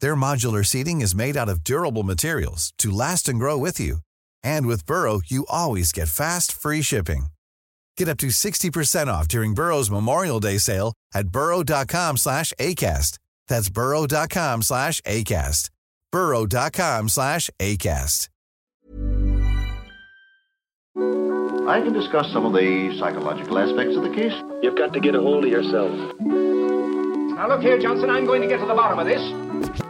Their modular seating is made out of durable materials to last and grow with you. And with Burrow, you always get fast, free shipping. Get up to 60% off during Burrow's Memorial Day sale at burrow.com slash ACAST. That's burrow.com slash ACAST. burrow.com slash ACAST. I can discuss some of the psychological aspects of the case. You've got to get a hold of yourself. Now look here, Johnson, I'm going to get to the bottom of this.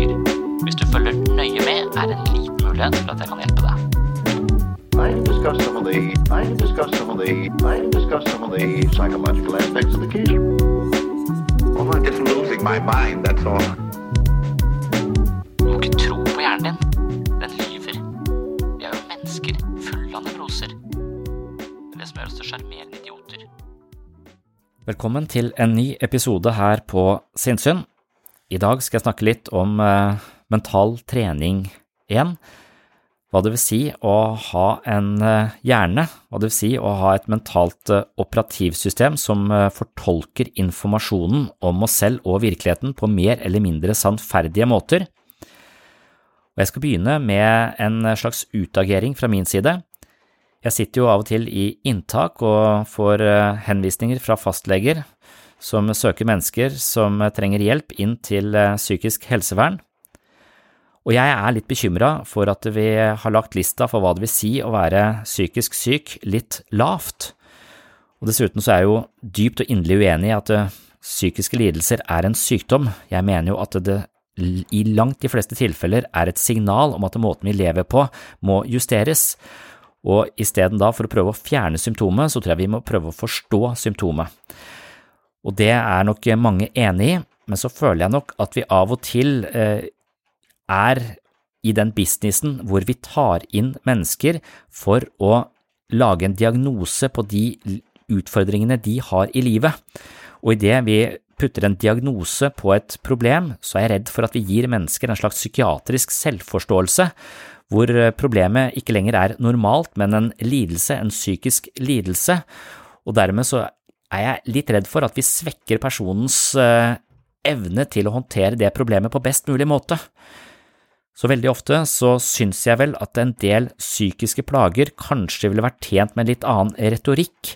Er en liten mulighet for at jeg kan hjelpe deg. I discuss some of the I discuss some of the I discuss some of the psychological aspects of the case. Well, I'm just losing my mind, that's all. Du må ikke tro på hjernen din. Den lyver. Vi er jo mennesker fulle av nevroser. Det er det som gjør oss til sjarmerende idioter. Velkommen til en ny episode her på Sinnsyn. I dag skal jeg snakke litt om eh, mental trening 1. Hva det vil si å ha en eh, hjerne, hva det vil si å ha et mentalt eh, operativsystem som eh, fortolker informasjonen om oss selv og virkeligheten på mer eller mindre sannferdige måter. Og jeg skal begynne med en slags utagering fra min side. Jeg sitter jo av og til i inntak og får henvisninger fra fastleger som søker mennesker som trenger hjelp inn til psykisk helsevern. Og jeg er litt bekymra for at vi har lagt lista for hva det vil si å være psykisk syk litt lavt. Og dessuten så er jeg jo dypt og inderlig uenig i at eh, psykiske lidelser er en sykdom. Jeg mener jo at det i langt de fleste tilfeller er et signal om at måten vi lever på må justeres. Og isteden da for å prøve å fjerne symptomet, så tror jeg vi må prøve å forstå symptomet. Og det er nok mange enig i, men så føler jeg nok at vi av og til eh, er i den businessen hvor vi tar inn mennesker for å lage en diagnose på de utfordringene de har i livet. Og idet vi putter en diagnose på et problem, så er jeg redd for at vi gir mennesker en slags psykiatrisk selvforståelse, hvor problemet ikke lenger er normalt, men en lidelse, en psykisk lidelse, og dermed så er jeg litt redd for at vi svekker personens eh, evne til å håndtere det problemet på best mulig måte. Så veldig ofte så syns jeg vel at en del psykiske plager kanskje ville vært tjent med en litt annen retorikk,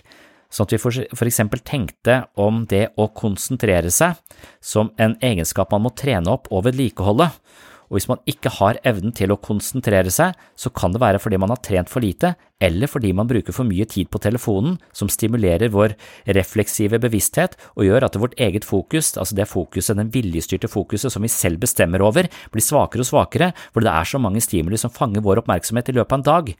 sånn at vi for eksempel tenkte om det å konsentrere seg som en egenskap man må trene opp og vedlikeholde, og hvis man ikke har evnen til å konsentrere seg, så kan det være fordi man har trent for lite, eller fordi man bruker for mye tid på telefonen, som stimulerer vår refleksive bevissthet og gjør at vårt eget fokus, altså det fokuset, den viljestyrte fokuset som vi selv bestemmer over, blir svakere og svakere fordi det er så mange stimuli som fanger vår oppmerksomhet i løpet av en dag.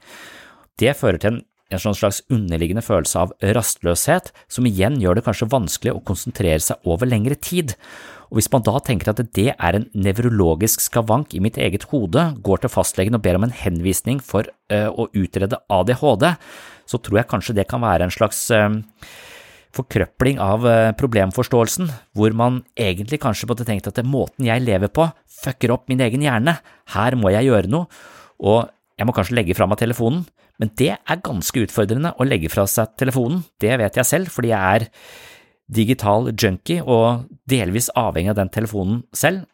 Det fører til en en sånn slags underliggende følelse av rastløshet, som igjen gjør det kanskje vanskelig å konsentrere seg over lengre tid. Og Hvis man da tenker at det er en nevrologisk skavank i mitt eget hode, går til fastlegen og ber om en henvisning for uh, å utrede ADHD, så tror jeg kanskje det kan være en slags uh, forkrøpling av uh, problemforståelsen, hvor man egentlig kanskje måtte tenkt at måten jeg lever på, fucker opp min egen hjerne, her må jeg gjøre noe, og jeg må kanskje legge fra meg telefonen, men det er ganske utfordrende å legge fra seg telefonen, det vet jeg selv, fordi jeg er digital junkie og delvis avhengig av den telefonen selv,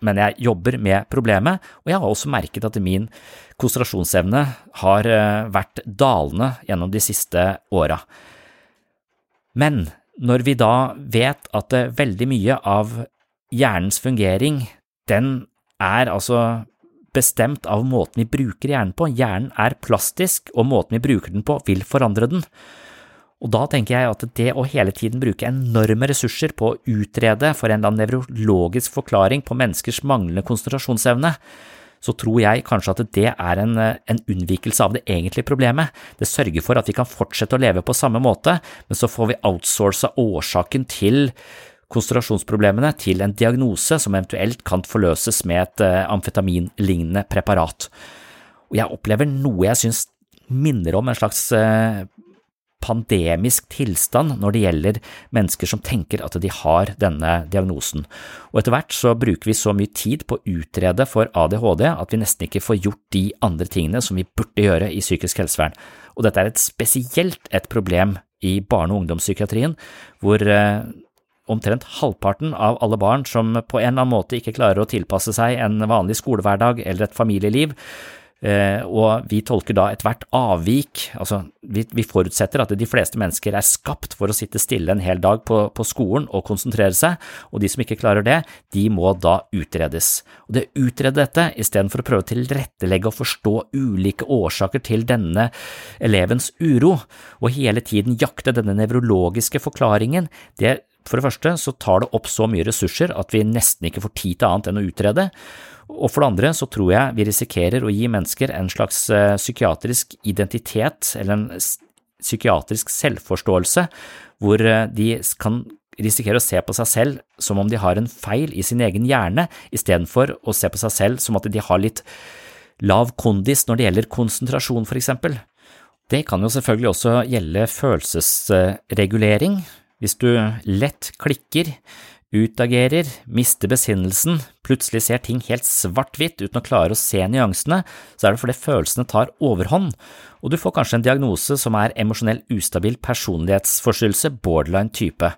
men jeg jobber med problemet, og jeg har også merket at min konsentrasjonsevne har eh, vært dalende gjennom de siste åra. Men når vi da vet at eh, veldig mye av hjernens fungering, den er altså bestemt av måten vi bruker hjernen på. Hjernen er plastisk, og måten vi bruker den på vil forandre den. Og da tenker jeg at det å hele tiden bruke enorme ressurser på å utrede for en eller nevrologisk forklaring på menneskers manglende konsentrasjonsevne, så tror jeg kanskje at det er en, en, unnvikelse av det egentlige problemet. Det sørger for at vi kan fortsette å leve på samme måte, men så får vi outsourca årsaken til konsentrasjonsproblemene til en diagnose som eventuelt kan forløses med et uh, amfetaminlignende preparat. Og jeg opplever noe jeg synes minner om en slags uh, pandemisk tilstand når det gjelder mennesker som tenker at de har denne diagnosen. Og etter hvert så bruker vi så mye tid på å utrede for ADHD at vi nesten ikke får gjort de andre tingene som vi burde gjøre i psykisk helsevern. Og dette er et spesielt et problem i barne- og ungdomspsykiatrien, hvor eh, omtrent halvparten av alle barn som på en eller annen måte ikke klarer å tilpasse seg en vanlig skolehverdag eller et familieliv, Eh, og vi tolker da ethvert avvik, altså vi, vi, forutsetter at de fleste mennesker er skapt for å sitte stille en hel dag på, på, skolen og konsentrere seg, og de som ikke klarer det, de må da utredes. Og det å utrede dette istedenfor å prøve å tilrettelegge og forstå ulike årsaker til denne elevens uro, og hele tiden jakte denne nevrologiske forklaringen, det for det første så tar det opp så mye ressurser at vi nesten ikke får tid til annet enn å utrede, og for det andre så tror jeg vi risikerer å gi mennesker en slags eh, psykiatrisk identitet eller en psykiatrisk selvforståelse hvor eh, de kan risikere å se på seg selv som om de har en feil i sin egen hjerne, istedenfor å se på seg selv som at de har litt lav kondis når det gjelder konsentrasjon, for eksempel. Det kan jo selvfølgelig også gjelde følelsesregulering. Hvis du lett klikker, utagerer, mister besinnelsen, plutselig ser ting helt svart-hvitt uten å klare å se nyansene, så er det fordi følelsene tar overhånd, og du får kanskje en diagnose som er emosjonell ustabil personlighetsforstyrrelse, borderline type.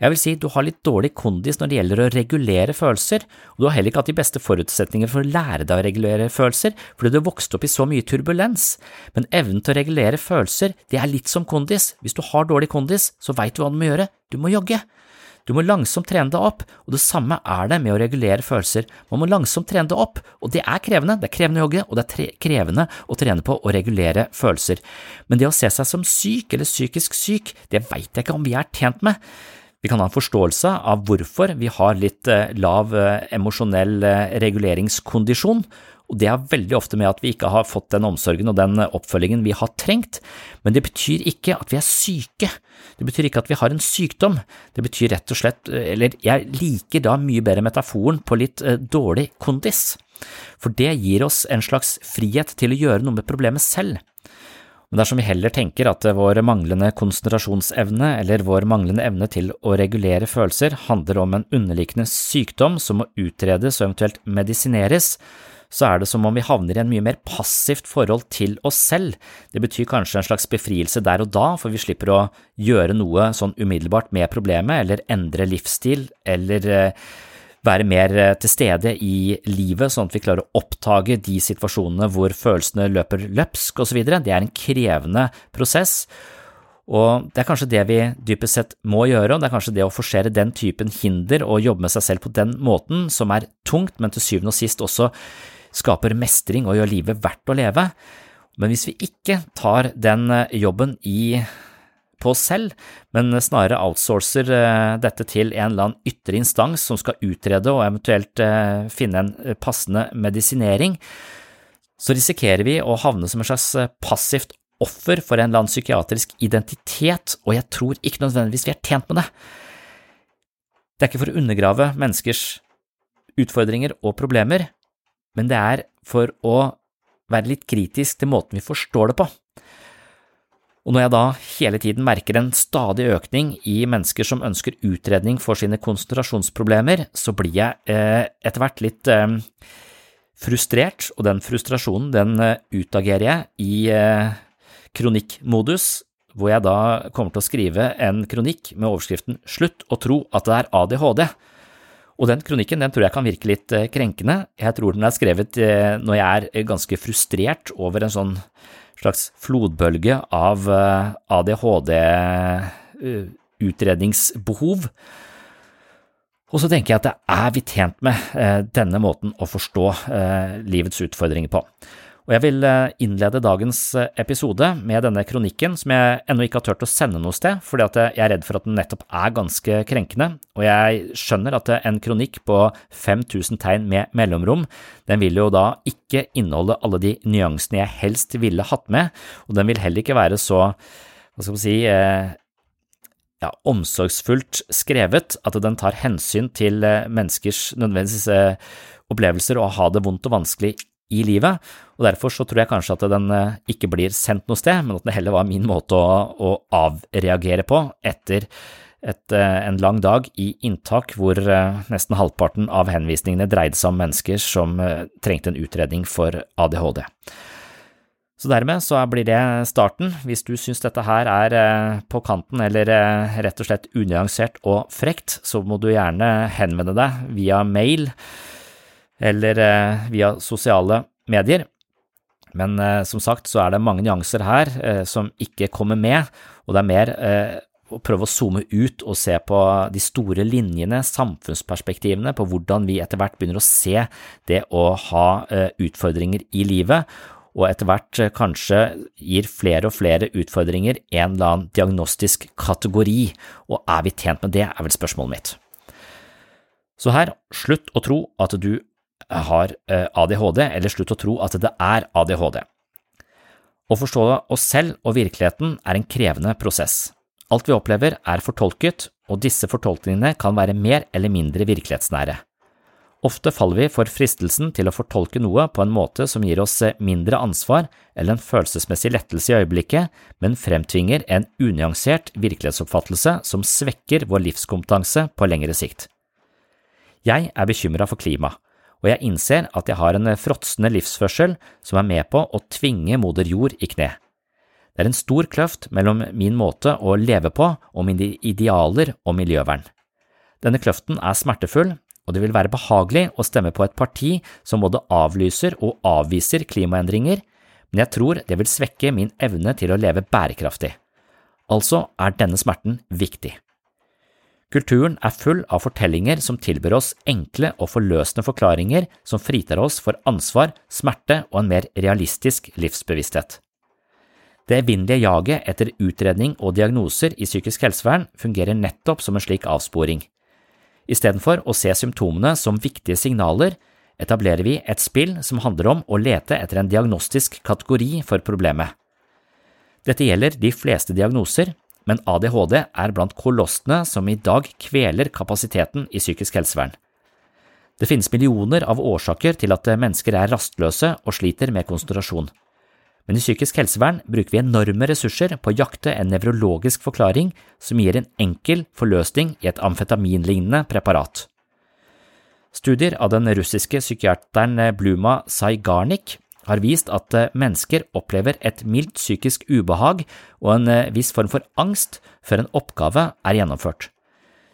Jeg vil si du har litt dårlig kondis når det gjelder å regulere følelser, og du har heller ikke hatt de beste forutsetninger for å lære deg å regulere følelser, fordi du har vokst opp i så mye turbulens, men evnen til å regulere følelser, det er litt som kondis, hvis du har dårlig kondis, så veit du hva du må gjøre, du må jogge. Du må langsomt trene deg opp, og det samme er det med å regulere følelser. Man må langsomt trene deg opp, og det er krevende, det er krevende å jogge, og det er krevende å trene på å regulere følelser. Men det å se seg som syk eller psykisk syk, det veit jeg ikke om vi er tjent med. Vi kan ha en forståelse av hvorfor vi har litt eh, lav eh, emosjonell eh, reguleringskondisjon, og det er veldig ofte med at vi ikke har fått den omsorgen og den oppfølgingen vi har trengt, men det betyr ikke at vi er syke, det betyr ikke at vi har en sykdom, det betyr rett og slett, eller jeg liker da mye bedre metaforen på litt dårlig kondis, for det gir oss en slags frihet til å gjøre noe med problemet selv. Men dersom vi heller tenker at vår manglende konsentrasjonsevne eller vår manglende evne til å regulere følelser handler om en underliggende sykdom som må utredes og eventuelt medisineres, så er det som om vi havner i en mye mer passivt forhold til oss selv. Det betyr kanskje en slags befrielse der og da, for vi slipper å gjøre noe sånn umiddelbart med problemet, eller endre livsstil, eller eh, være mer eh, til stede i livet, sånn at vi klarer å oppdage de situasjonene hvor følelsene løper løpsk osv. Det er en krevende prosess. Og det er kanskje det vi dypest sett må gjøre, og det er kanskje det å forsere den typen hinder og jobbe med seg selv på den måten som er tungt, men til syvende og sist også skaper mestring og gjør livet verdt å leve. Men hvis vi ikke tar den eh, jobben i på selv, men snarere outsourcer eh, dette til en eller annen ytre instans som skal utrede og eventuelt eh, finne en passende medisinering, så risikerer vi å havne som en slags passivt offer for en eller annen psykiatrisk identitet, og jeg tror ikke nødvendigvis vi er tjent med det. Det er ikke for å undergrave menneskers utfordringer og problemer, men det er for å være litt kritisk til måten vi forstår det på. Og når jeg da hele tiden merker en stadig økning i mennesker som ønsker utredning for sine konsentrasjonsproblemer, så blir jeg eh, etter hvert litt eh, frustrert, og den frustrasjonen den utagerer jeg i kronikkmodus, hvor jeg da kommer til å skrive en kronikk med overskriften Slutt å tro at det er ADHD. Og den kronikken den tror jeg kan virke litt krenkende. Jeg tror den er skrevet når jeg er ganske frustrert over en sånn slags flodbølge av ADHD-utredningsbehov. Og så tenker jeg at det er vi tjent med denne måten å forstå livets utfordringer på. Og jeg vil innlede dagens episode med denne kronikken som jeg ennå ikke har turt å sende noe sted, fordi jeg er redd for at den nettopp er ganske krenkende, og jeg skjønner at en kronikk på 5000 tegn med mellomrom, den vil jo da ikke inneholde alle de nyansene jeg helst ville hatt med, og den vil heller ikke være så, hva skal man si, ja, omsorgsfullt skrevet at den tar hensyn til menneskers nødvendigvis opplevelser og å ha det vondt og vanskelig i livet, og derfor så tror jeg kanskje at den ikke blir sendt noe sted, men at det heller var min måte å, å avreagere på etter et, en lang dag i inntak hvor nesten halvparten av henvisningene dreide seg om mennesker som trengte en utredning for ADHD. Så dermed så blir det starten. Hvis du syns dette her er på kanten eller rett og slett unyansert og frekt, så må du gjerne henvende deg via mail eller via sosiale medier. Men som sagt så er det mange nyanser her som ikke kommer med, og det er mer å prøve å zoome ut og se på de store linjene, samfunnsperspektivene, på hvordan vi etter hvert begynner å se det å ha utfordringer i livet, og etter hvert kanskje gir flere og flere utfordringer en eller annen diagnostisk kategori, og er vi tjent med det, er vel spørsmålet mitt. Så her, slutt å tro at du har ADHD, eller slutt å tro at det er ADHD. Å forstå oss selv og virkeligheten er en krevende prosess. Alt vi opplever er fortolket, og disse fortolkningene kan være mer eller mindre virkelighetsnære. Ofte faller vi for fristelsen til å fortolke noe på en måte som gir oss mindre ansvar eller en følelsesmessig lettelse i øyeblikket, men fremtvinger en unyansert virkelighetsoppfattelse som svekker vår livskompetanse på lengre sikt. Jeg er bekymra for klima, og jeg innser at jeg har en fråtsende livsførsel som er med på å tvinge moder jord i kne. Det er en stor kløft mellom min måte å leve på og mine idealer og miljøvern. Denne kløften er smertefull, og det vil være behagelig å stemme på et parti som både avlyser og avviser klimaendringer, men jeg tror det vil svekke min evne til å leve bærekraftig. Altså er denne smerten viktig. Kulturen er full av fortellinger som tilbyr oss enkle og forløsende forklaringer som fritar oss for ansvar, smerte og en mer realistisk livsbevissthet. Det evinnelige jaget etter utredning og diagnoser i psykisk helsevern fungerer nettopp som en slik avsporing. Istedenfor å se symptomene som viktige signaler, etablerer vi et spill som handler om å lete etter en diagnostisk kategori for problemet. Dette gjelder de fleste diagnoser, men ADHD er blant kolossene som i dag kveler kapasiteten i psykisk helsevern. Det finnes millioner av årsaker til at mennesker er rastløse og sliter med konsentrasjon. Men i psykisk helsevern bruker vi enorme ressurser på å jakte en nevrologisk forklaring som gir en enkel forløsning i et amfetaminlignende preparat. Studier av den russiske psykiateren Bluma Saigarnik har vist at mennesker opplever et mildt psykisk ubehag og en viss form for angst før en oppgave er gjennomført.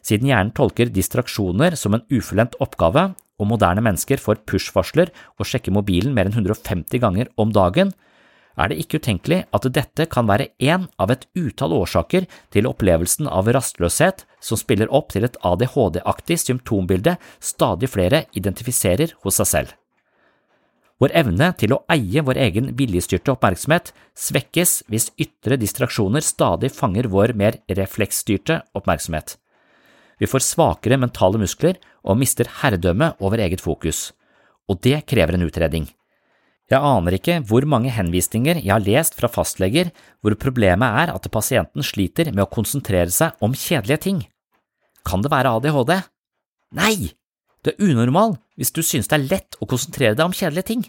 Siden hjernen tolker distraksjoner som en ufullendt oppgave, og moderne mennesker får push-varsler og sjekker mobilen mer enn 150 ganger om dagen, er det ikke utenkelig at dette kan være én av et utall årsaker til opplevelsen av rastløshet som spiller opp til et ADHD-aktig symptombilde stadig flere identifiserer hos seg selv. Vår evne til å eie vår egen viljestyrte oppmerksomhet svekkes hvis ytre distraksjoner stadig fanger vår mer refleksstyrte oppmerksomhet. Vi får svakere mentale muskler og mister herredømme over eget fokus, og det krever en utredning. Jeg aner ikke hvor mange henvisninger jeg har lest fra fastleger hvor problemet er at pasienten sliter med å konsentrere seg om kjedelige ting. Kan det være ADHD? Nei, du er unormal hvis du synes det er lett å konsentrere deg om kjedelige ting.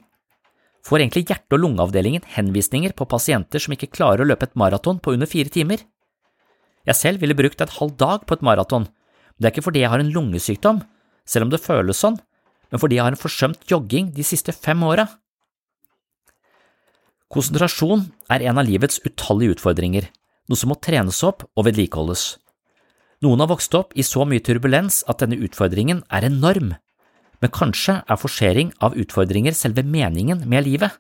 Får egentlig hjerte- og lungeavdelingen henvisninger på pasienter som ikke klarer å løpe et maraton på under fire timer? Jeg selv ville brukt et halv dag på et maraton, men det er ikke fordi jeg har en lungesykdom, selv om det føles sånn, men fordi jeg har en forsømt jogging de siste fem åra. Konsentrasjon er en av livets utallige utfordringer, noe som må trenes opp og vedlikeholdes. Noen har vokst opp i så mye turbulens at denne utfordringen er enorm, men kanskje er forsering av utfordringer selve meningen med livet.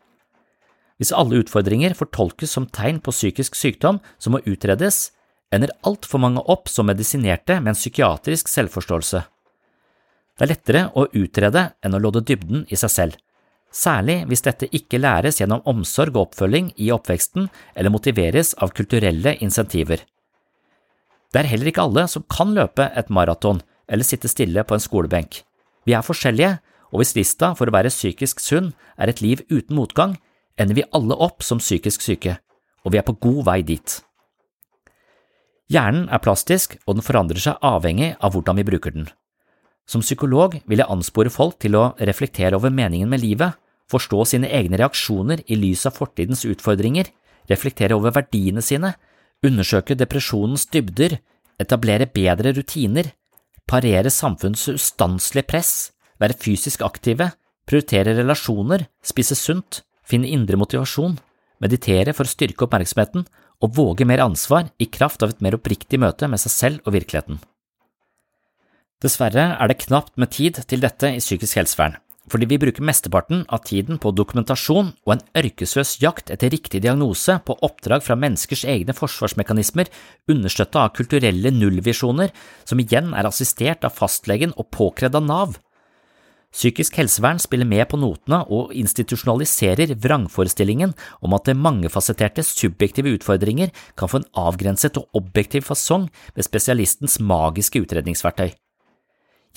Hvis alle utfordringer fortolkes som tegn på psykisk sykdom som må utredes, ender altfor mange opp som medisinerte med en psykiatrisk selvforståelse. Det er lettere å utrede enn å lodde dybden i seg selv særlig hvis dette ikke læres gjennom omsorg og oppfølging i oppveksten eller motiveres av kulturelle insentiver. Det er heller ikke alle som kan løpe et maraton eller sitte stille på en skolebenk. Vi er forskjellige, og hvis lista for å være psykisk sunn er et liv uten motgang, ender vi alle opp som psykisk syke, og vi er på god vei dit. Hjernen er plastisk, og den forandrer seg avhengig av hvordan vi bruker den. Som psykolog vil jeg anspore folk til å reflektere over meningen med livet, forstå sine egne reaksjoner i lys av fortidens utfordringer, reflektere over verdiene sine, undersøke depresjonens dybder, etablere bedre rutiner, parere samfunnets ustanselige press, være fysisk aktive, prioritere relasjoner, spise sunt, finne indre motivasjon, meditere for å styrke oppmerksomheten og våge mer ansvar i kraft av et mer oppriktig møte med seg selv og virkeligheten. Dessverre er det knapt med tid til dette i psykisk helsevern, fordi vi bruker mesteparten av tiden på dokumentasjon og en ørkesløs jakt etter riktig diagnose på oppdrag fra menneskers egne forsvarsmekanismer, understøtta av kulturelle nullvisjoner, som igjen er assistert av fastlegen og påkredd av Nav. Psykisk helsevern spiller med på notene og institusjonaliserer vrangforestillingen om at det mangefasetterte subjektive utfordringer kan få en avgrenset og objektiv fasong med spesialistens magiske utredningsverktøy.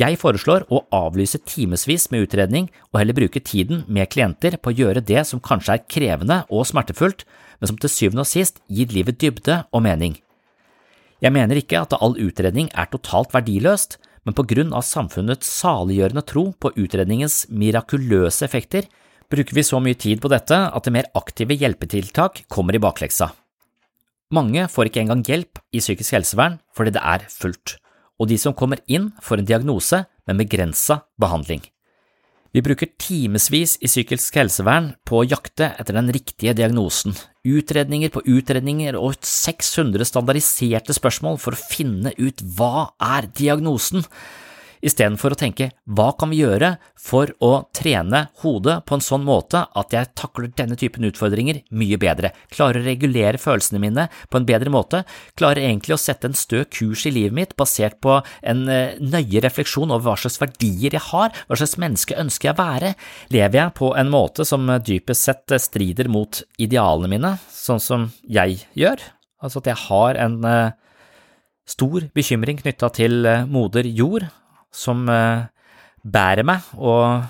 Jeg foreslår å avlyse timevis med utredning og heller bruke tiden med klienter på å gjøre det som kanskje er krevende og smertefullt, men som til syvende og sist gir livet dybde og mening. Jeg mener ikke at all utredning er totalt verdiløst, men på grunn av samfunnets saliggjørende tro på utredningens mirakuløse effekter, bruker vi så mye tid på dette at det mer aktive hjelpetiltak kommer i bakleksa. Mange får ikke engang hjelp i psykisk helsevern fordi det er fullt og de som kommer inn, får en diagnose med begrensa behandling. Vi bruker timevis i psykisk helsevern på å jakte etter den riktige diagnosen, utredninger på utredninger og 600 standardiserte spørsmål for å finne ut hva er diagnosen istedenfor å tenke hva kan vi gjøre for å trene hodet på en sånn måte at jeg takler denne typen utfordringer mye bedre, klarer å regulere følelsene mine på en bedre måte, klarer egentlig å sette en stø kurs i livet mitt basert på en eh, nøye refleksjon over hva slags verdier jeg har, hva slags menneske ønsker jeg å være, lever jeg på en måte som dypest sett strider mot idealene mine, sånn som jeg gjør, altså at jeg har en eh, stor bekymring knytta til eh, moder jord, som eh, bærer meg og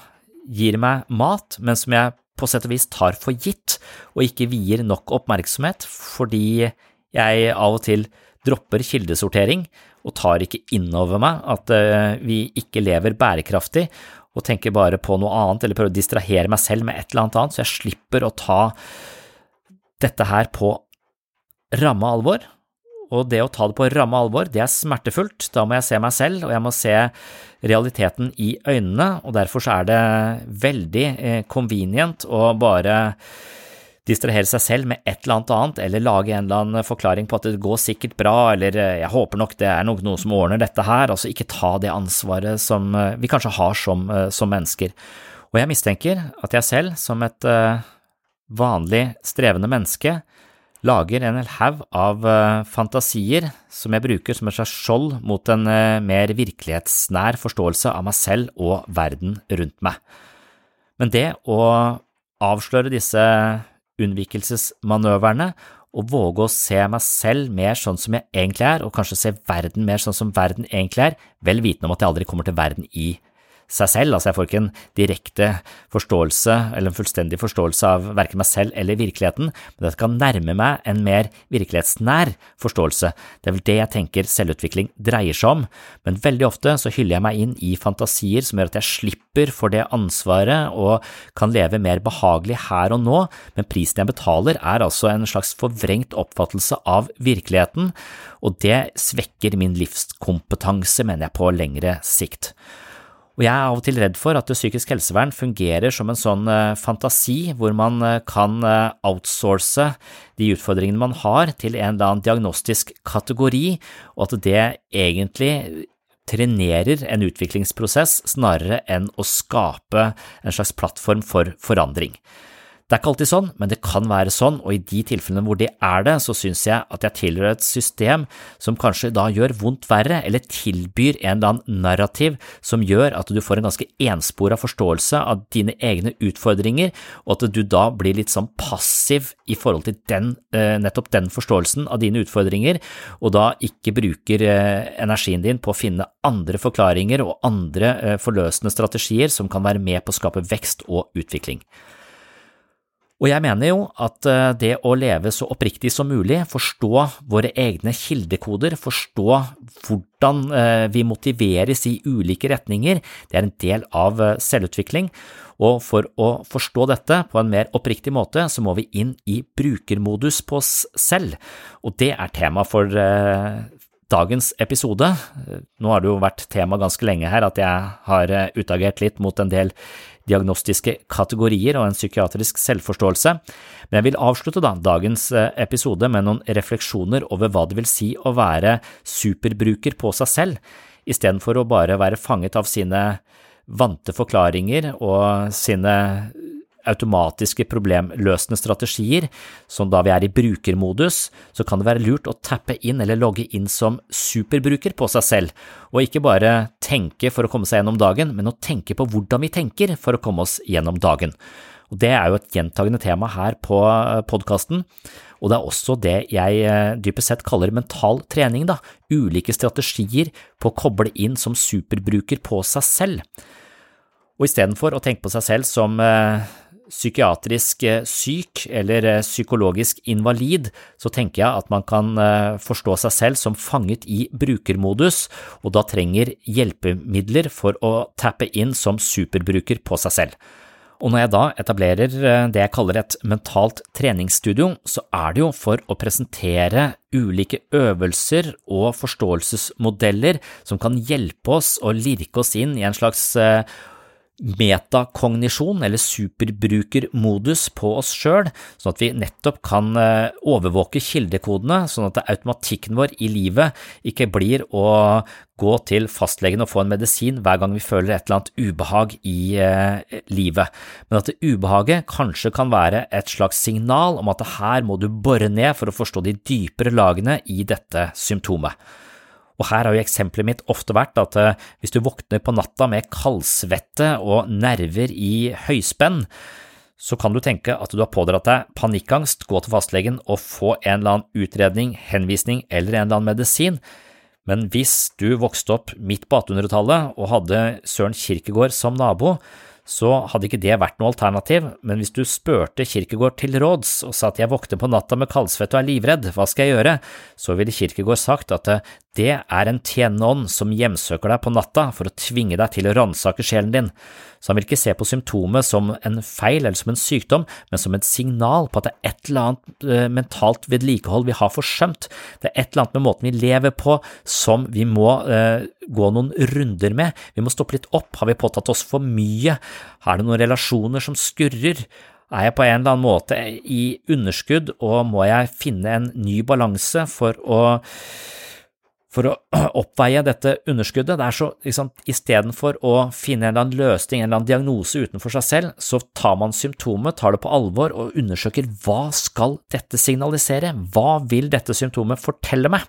gir meg mat, men som jeg på sett og vis tar for gitt og ikke vier nok oppmerksomhet fordi jeg av og til dropper kildesortering og tar ikke inn over meg at eh, vi ikke lever bærekraftig og tenker bare på noe annet eller prøver å distrahere meg selv med et eller annet så jeg slipper å ta dette her på ramme alvor og det å ta det på ramme alvor, det er smertefullt. Da må jeg se meg selv, og jeg må se realiteten i øynene, og derfor så er det veldig eh, convenient å bare distrahere seg selv med et eller annet annet, eller lage en eller annen forklaring på at det går sikkert bra, eller eh, jeg håper nok det er noen som ordner dette her, altså ikke ta det ansvaret som eh, vi kanskje har som, som mennesker. Og jeg mistenker at jeg selv, som et vanlig strevende menneske, lager en hel haug av uh, fantasier som jeg bruker som et slags skjold mot en uh, mer virkelighetsnær forståelse av meg selv og verden rundt meg. Men det å avsløre disse unnvikelsesmanøverne og våge å se meg selv mer sånn som jeg egentlig er, og kanskje se verden mer sånn som verden egentlig er, vel vitende om at jeg aldri kommer til verden i seg selv, altså jeg får ikke en direkte forståelse eller en fullstendig forståelse av verken meg selv eller virkeligheten, men dette kan nærme meg en mer virkelighetsnær forståelse. Det er vel det jeg tenker selvutvikling dreier seg om, men veldig ofte så hyller jeg meg inn i fantasier som gjør at jeg slipper for det ansvaret og kan leve mer behagelig her og nå, men prisen jeg betaler er altså en slags forvrengt oppfattelse av virkeligheten, og det svekker min livskompetanse, mener jeg, på lengre sikt. Og jeg er av og til redd for at psykisk helsevern fungerer som en sånn eh, fantasi hvor man eh, kan eh, outsource de utfordringene man har til en eller annen diagnostisk kategori, og at det egentlig trenerer en utviklingsprosess snarere enn å skape en slags plattform for forandring. Det er ikke alltid sånn, men det kan være sånn, og i de tilfellene hvor det er det, så synes jeg at jeg tilhører et system som kanskje da gjør vondt verre, eller tilbyr en eller annen narrativ som gjør at du får en ganske enspora forståelse av dine egne utfordringer, og at du da blir litt sånn passiv i forhold til den, eh, nettopp den forståelsen av dine utfordringer, og da ikke bruker eh, energien din på å finne andre forklaringer og andre eh, forløsende strategier som kan være med på å skape vekst og utvikling. Og jeg mener jo at eh, det å leve så oppriktig som mulig, forstå våre egne kildekoder, forstå hvordan eh, vi motiveres i ulike retninger, det er en del av eh, selvutvikling. Og for å forstå dette på en mer oppriktig måte, så må vi inn i brukermodus på oss selv, og det er tema for dagens episode. Nå har det jo vært tema ganske lenge her at jeg har utagert litt mot en del diagnostiske kategorier og en psykiatrisk selvforståelse, men jeg vil avslutte da dagens eh, episode med noen refleksjoner over hva det vil si å være superbruker på seg selv, istedenfor å bare være fanget av sine vante forklaringer og sine automatiske problemløsende strategier, som da vi er i brukermodus, så kan det være lurt å tappe inn eller logge inn som superbruker på seg selv, og ikke bare tenke for å komme seg gjennom dagen, men å tenke på hvordan vi tenker for å komme oss gjennom dagen. Og Det er jo et gjentagende tema her på eh, podkasten, og det er også det jeg eh, dypest sett kaller mental trening, da, ulike strategier på å koble inn som superbruker på seg selv. Og istedenfor å tenke på seg selv som eh, psykiatrisk eh, syk eller eh, psykologisk invalid, så tenker jeg at man kan eh, forstå seg selv som fanget i brukermodus, og da trenger hjelpemidler for å tappe inn som superbruker på seg selv. Og når jeg da etablerer det jeg kaller et mentalt treningsstudio, så er det jo for å presentere ulike øvelser og forståelsesmodeller som kan hjelpe oss å lirke oss inn i en slags metakognisjon, eller superbrukermodus, på oss sjøl, sånn at vi nettopp kan eh, overvåke kildekodene, sånn at automatikken vår i livet ikke blir å gå til fastlegen og få en medisin hver gang vi føler et eller annet ubehag i eh, livet, men at det ubehaget kanskje kan være et slags signal om at her må du bore ned for å forstå de dypere lagene i dette symptomet. Og her har jo eksempelet mitt ofte vært at eh, hvis du våkner på natta med kaldsvette og nerver i høyspenn, så kan du tenke at du har pådratt deg panikkangst, gå til fastlegen og få en eller annen utredning, henvisning eller en eller annen medisin. Men hvis du vokste opp midt på 1800-tallet og hadde Søren Kirkegård som nabo, så hadde ikke det vært noe alternativ, men hvis du spurte Kirkegård til råds og sa at jeg våkner på natta med kaldsvette og er livredd, hva skal jeg gjøre, så ville Kirkegård sagt at det er en tjenende ånd som hjemsøker deg på natta for å tvinge deg til å ransake sjelen din, så han vil ikke se på symptomet som en feil eller som en sykdom, men som et signal på at det er et eller annet eh, mentalt vedlikehold vi har forsømt, det er et eller annet med måten vi lever på som vi må eh, gå noen runder med, vi må stoppe litt opp, har vi påtatt oss for mye, er det noen relasjoner som skurrer? Er jeg på en eller annen måte i underskudd, og må jeg finne en ny balanse for å for å oppveie dette underskuddet. Det er så, liksom, Istedenfor å finne en eller annen løsning, en eller annen diagnose utenfor seg selv, så tar man symptomet, tar det på alvor og undersøker hva skal dette signalisere, hva vil dette symptomet fortelle meg?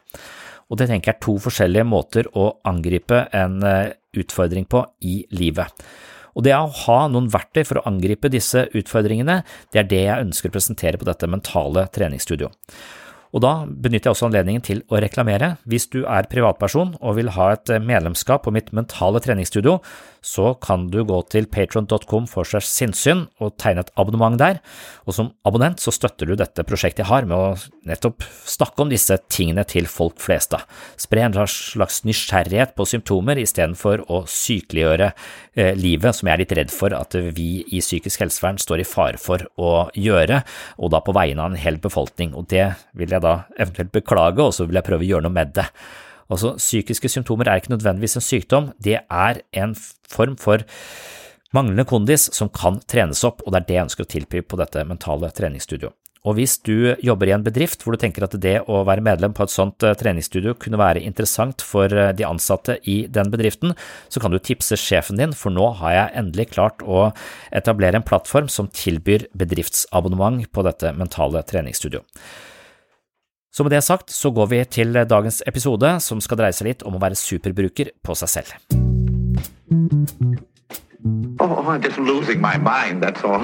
Og det tenker jeg er to forskjellige måter å angripe en eh, utfordring på i livet. Og det å ha noen verktøy for å angripe disse utfordringene, det er det jeg ønsker å presentere på dette mentale treningsstudioet. Og da benytter jeg også anledningen til å reklamere. Hvis du er privatperson og vil ha et medlemskap på mitt mentale treningsstudio, så kan du gå til patron.com for seg sinnssyn og tegne et abonnement der, og som abonnent så støtter du dette prosjektet jeg har med å nettopp snakke om disse tingene til folk flest. da. Spre en slags nysgjerrighet på symptomer istedenfor å sykeliggjøre eh, livet, som jeg er litt redd for at vi i psykisk helsevern står i fare for å gjøre, og da på vegne av en hel befolkning, og det vil jeg da eventuelt beklage, og så vil jeg prøve å gjøre noe med det. Altså, psykiske symptomer er ikke nødvendigvis en sykdom, det er en form for manglende kondis som kan trenes opp, og det er det jeg ønsker å tilby på dette mentale treningsstudioet. Og hvis du jobber i en bedrift hvor du tenker at det å være medlem på et sånt eh, treningsstudio kunne være interessant for eh, de ansatte i den bedriften, så kan du tipse sjefen din, for nå har jeg endelig klart å etablere en plattform som tilbyr bedriftsabonnement på dette mentale treningsstudioet. Så med det sagt så går vi til dagens episode, som skal dreie seg litt om å være superbruker på seg selv. Oh, I'm just losing my mind, that's all.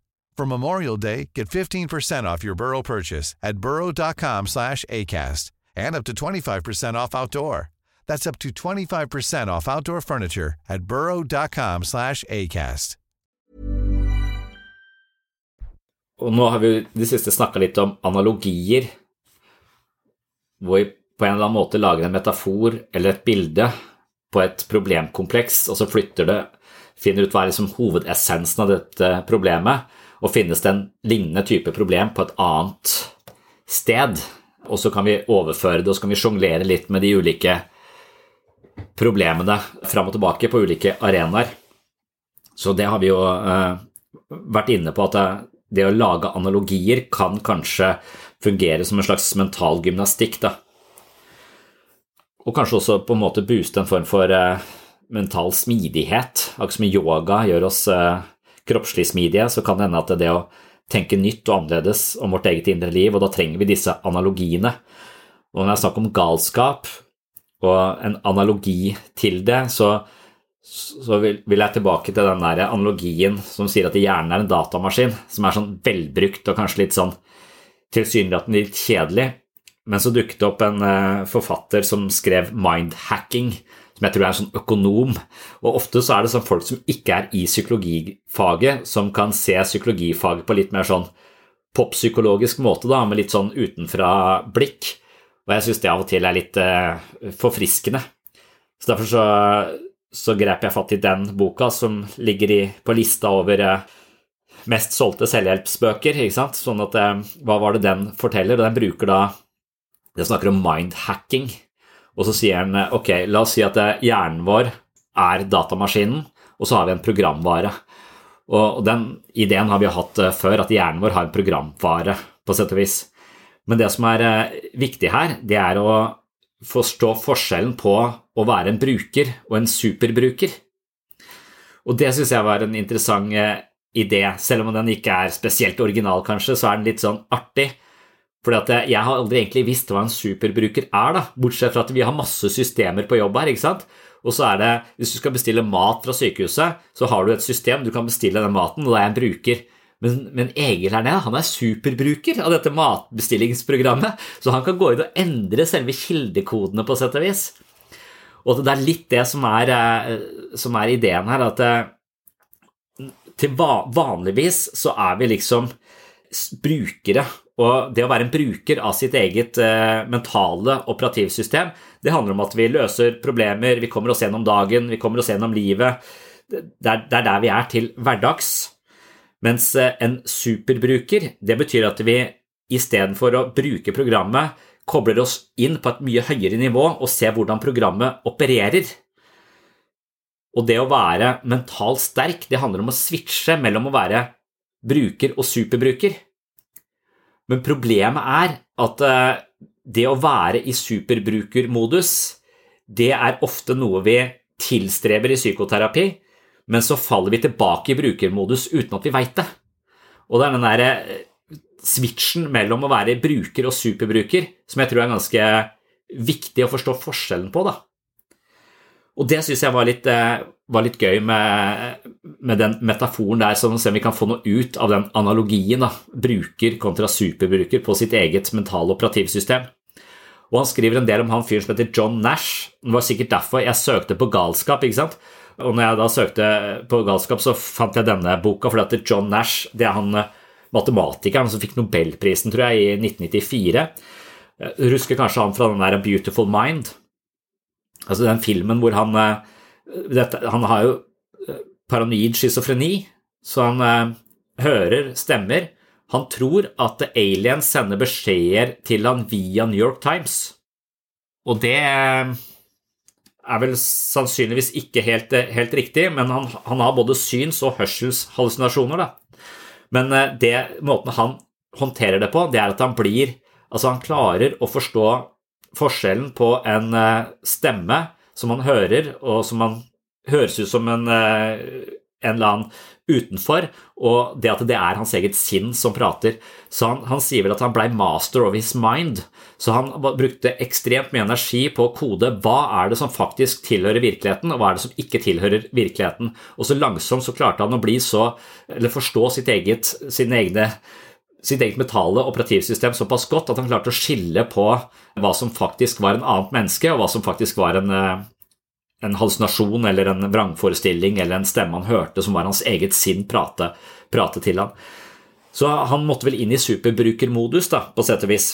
For Memorial Day, get 15% off your Burrow purchase at burrow.com slash ACAST and up to 25% off outdoor. That's up to 25% off outdoor furniture at burrow.com slash ACAST. Og nå har vi de siste snakka litt om analogier, hvor vi på en eller annen måte lager en metafor eller et bilde på et problemkompleks, og så flytter det, finner ut hva er liksom hovedessensen av dette problemet, og finnes det en lignende type problem på et annet sted, og så kan vi overføre det, og så kan vi sjonglere litt med de ulike problemene fram og tilbake på ulike arenaer. Så det har vi jo eh, vært inne på, at det, å lage analogier kan kanskje fungere som en slags mental gymnastikk. da. Og kanskje også på en måte booste en form for eh, mental smidighet. Akkurat som yoga gjør oss eh, kroppslig smidige, så kan det hende at det det å tenke nytt og annerledes om vårt eget indre liv, og da trenger vi disse analogiene. Og når det er snakk om galskap og en analogi til det, så, så vil, vil, jeg tilbake til den der analogien som sier at hjernen er en datamaskin, som er sånn velbrukt og kanskje litt sånn tilsynelatende litt kjedelig. Men så dukket det opp en uh, forfatter som skrev mindhacking, som jeg tror er en sånn økonom. Og ofte så er det sånn folk som ikke er i psykologifaget, som kan se psykologifaget på litt mer sånn poppsykologisk måte, da, med litt sånn utenfra blikk. Og jeg syns det av og til er litt uh, forfriskende. Så derfor så, så, grep jeg fatt i den boka som ligger i, på lista over uh, mest solgte selvhjelpsbøker. ikke sant? Sånn at uh, Hva var det den forteller? Og den bruker da Den snakker om mindhacking. Og så sier han ok, la oss si at hjernen vår er datamaskinen, og så har vi en programvare. Og den ideen har vi hatt eh, før, at hjernen vår har en programvare, på sett og vis. Men det som er eh, viktig her, det er å forstå forskjellen på å være en bruker og en superbruker. Og det syns jeg var en interessant eh, idé. Selv om den ikke er spesielt original, kanskje, så er den litt sånn artig. Fordi at Jeg har aldri egentlig visst hva en superbruker er, da, bortsett fra at vi har masse systemer på jobb her. ikke sant? Og så er det, Hvis du skal bestille mat fra sykehuset, så har du et system, du kan bestille den maten, og da er en bruker. Men, men Egil her nede han er superbruker av dette matbestillingsprogrammet, så han kan gå inn og endre selve kildekodene på sett og vis. Og det er litt det som er, eh, som er ideen her, at eh, til vanligvis så er vi liksom brukere. Og det å være en bruker av sitt eget eh, mentale operativsystem, det handler om at vi løser problemer, vi kommer oss gjennom dagen, vi kommer oss gjennom livet. Det er, er der vi er til hverdags. Mens eh, en superbruker, det betyr at vi istedenfor å bruke programmet, kobler oss inn på et mye høyere nivå og ser hvordan programmet opererer. Og det å være mentalt sterk, det handler om å switche mellom å være bruker og superbruker. Men problemet er at eh, det å være i superbrukermodus, det er ofte noe vi tilstreber i psykoterapi, men så faller vi tilbake i brukermodus uten at vi veit det. Og det er den derre eh, switchen mellom å være bruker og superbruker som jeg tror er ganske viktig å forstå forskjellen på. da. Og det syns jeg var litt, eh, var litt, gøy med, med den metaforen der, sånn at vi kan få noe ut av den analogien. da, Bruker kontra superbruker på sitt eget mentale operativsystem. Og han skriver en del om han fyren som heter John Nash. Det var sikkert derfor jeg søkte på galskap. ikke sant? Og når jeg da søkte på galskap, så fant jeg denne boka, fordi at John Nash det er han eh, matematikeren som fikk nobelprisen, tror jeg, i 1994. Jeg husker kanskje han fra den der Beautiful Mind. Altså den filmen hvor han eh, dette, Han har jo eh, paranoid schizofreni, så han eh, hører stemmer. Han tror at aliens sender beskjeder til han via New York Times. Og det er vel sannsynligvis ikke helt, helt riktig, men han, han, har både syns- og hørselshallusinasjoner. Da. Men det, måten han håndterer det på, det er at han blir Altså, han klarer å forstå forskjellen på en eh, stemme som man hører, og som man høres ut som en, eh, en eller annen utenfor, og det at det er hans eget sinn som prater. Så han, han sier vel at han blei master of his mind. Så han brukte ekstremt mye energi på å kode hva er det som faktisk tilhører virkeligheten, og hva er det som ikke tilhører virkeligheten. Og så langsomt så klarte han å bli så, eller forstå sitt eget, sine egne sitt eget mentale operativsystem såpass godt at han klarte å skille på hva som faktisk var en annet menneske, og hva som faktisk var en, eh, en hallusinasjon eller en vrangforestilling eller en stemme han hørte som var hans eget sinn prate, prate til han. Så han måtte vel inn i superbrukermodus, da, på sett og vis.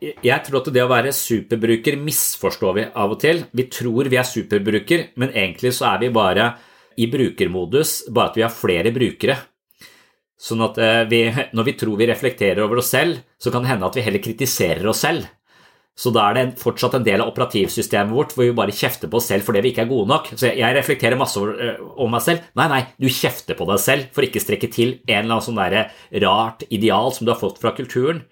Jeg tror at det å være superbruker misforstår vi av og til. Vi tror vi er superbruker, men egentlig så er vi bare i brukermodus, bare at vi har flere brukere. Sånn at eh, vi, når vi tror vi reflekterer over oss selv, så kan det hende at vi heller kritiserer oss selv. Så da er det fortsatt en del av operativsystemet vårt hvor vi bare kjefter på oss selv fordi vi ikke er gode nok. Så jeg reflekterer masse over, eh, meg selv. Nei, nei, du kjefter på deg selv for ikke å strekke til en eller annen sånn rart ideal som du har fått fra kulturen.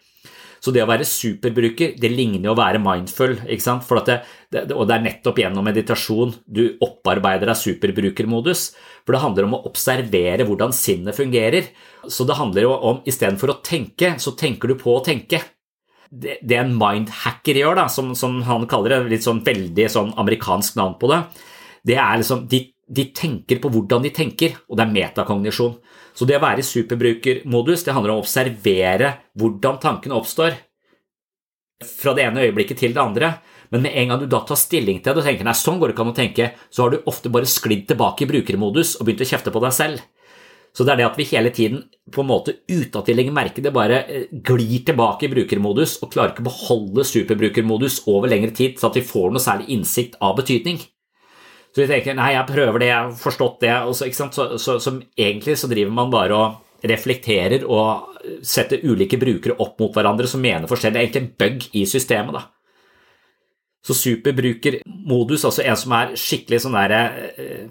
Så det å være superbruker, det ligner jo å være mindful. ikke sant? Det, det, og det er nettopp gjennom meditasjon du opparbeider deg superbrukermodus. For det handler om å observere hvordan sinnet fungerer. Så det handler jo om istedenfor å tenke, så tenker du på å tenke. Det, en mindhacker gjør, da, som, som, han kaller det, litt sånn veldig sånn amerikansk navn på det, det er liksom de, de tenker på hvordan de tenker, og det er metakognisjon. Så det å være i superbrukermodus det handler om å observere hvordan tankene oppstår fra det ene øyeblikket til det andre. Men med en gang du da tar stilling til det og tenker nei, sånn går det ikke an å tenke, så har du ofte bare sklidd tilbake i brukermodus og begynt å kjefte på deg selv. Så det er det at vi hele tiden på en måte uten at vi legger merke det, bare eh, glir tilbake i brukermodus og klarer ikke å beholde superbrukermodus over lengre tid, så at vi får noe særlig innsikt av betydning. Så vi tenker nei, jeg prøver det, jeg har forstått det. Så, så, så, så, egentlig så driver man bare og reflekterer og setter ulike brukere opp mot hverandre som mener forskjellig. Det er egentlig en bug i systemet. da. Så superbrukermodus, altså en som er skikkelig sånn derre eh,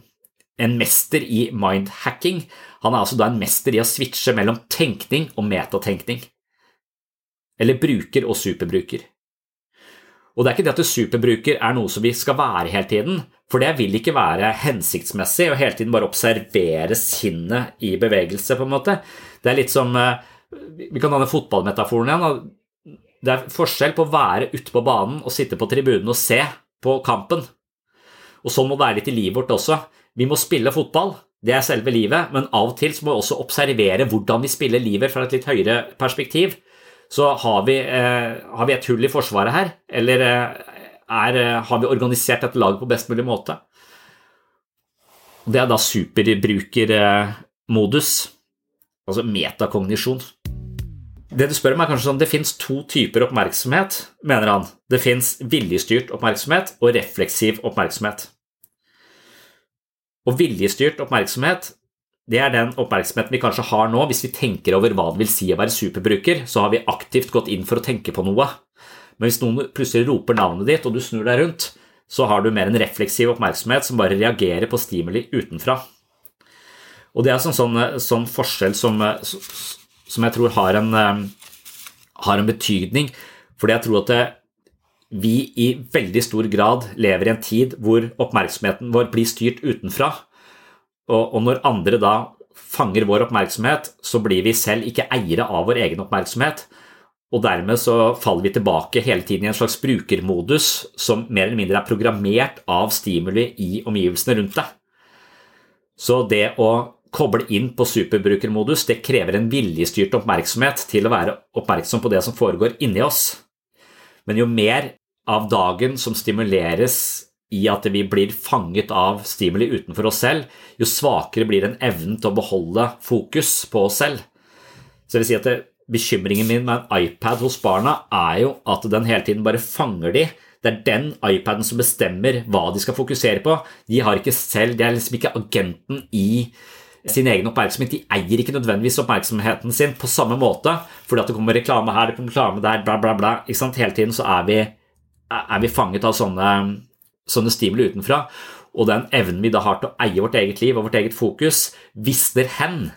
En mester i mindhacking. Han er altså da en mester i å switche mellom tenkning og metatenkning. Eller bruker og superbruker. Og det er ikke det at superbruker er noe som vi skal være hele tiden, for det vil ikke være hensiktsmessig å hele tiden bare observere sinnet i bevegelse, på en måte. Det er litt som eh, Vi kan ha den fotballmetaforen igjen. Det er forskjell på å være ute på banen og sitte på tribunen og se på kampen. Og sånn må det være litt i livet vårt også. Vi må spille fotball, det er selve livet, men av og til må vi også observere hvordan vi spiller livet fra et litt høyere perspektiv. Så har vi, eh, har vi et hull i forsvaret her, eller eh, er, eh, har vi organisert dette laget på best mulig måte. Det er da superbrukermodus, altså metakognisjon. Det du spør om, er kanskje sånn det fins to typer oppmerksomhet, mener han. Det fins viljestyrt oppmerksomhet og refleksiv oppmerksomhet. Og viljestyrt oppmerksomhet det er den oppmerksomheten vi kanskje har nå. Hvis vi tenker over hva det vil si å være superbruker, så har vi aktivt gått inn for å tenke på noe. Men hvis noen plutselig roper navnet ditt, og du snur deg rundt, så har du mer en refleksiv oppmerksomhet som bare reagerer på stimuli utenfra. Og det er en sånn, sånn forskjell som, som, jeg tror har en, har en betydning, fordi jeg tror at det, vi i veldig stor grad lever i en tid hvor oppmerksomheten vår blir styrt utenfra. Og, og når andre da fanger vår oppmerksomhet, så blir vi selv ikke eiere av vår egen oppmerksomhet. Og dermed så faller vi tilbake hele tiden i en slags brukermodus som mer eller mindre er programmert av stimuli i omgivelsene rundt deg. Så det å koble inn på superbrukermodus det krever en viljestyrt oppmerksomhet til å være oppmerksom på det som foregår inni oss. Men jo mer av dagen som stimuleres i at vi blir fanget av stimuli utenfor oss selv, jo svakere blir den evnen til å beholde fokus på oss selv. Så det vil si at det, Bekymringen min med en iPad hos barna er jo at den hele tiden bare fanger de. Det er den iPaden som bestemmer hva de skal fokusere på. De har ikke selv, de er liksom ikke agenten i sin egen oppmerksomhet. De eier ikke nødvendigvis oppmerksomheten sin på samme måte, fordi at det kommer reklame her, det kommer reklame der, bla, bla, bla. Hele tiden så er vi, er vi fanget av sånne sånne stimuli utenfra, og den evnen vi da har til å eie vårt eget liv og vårt eget fokus, visner hen.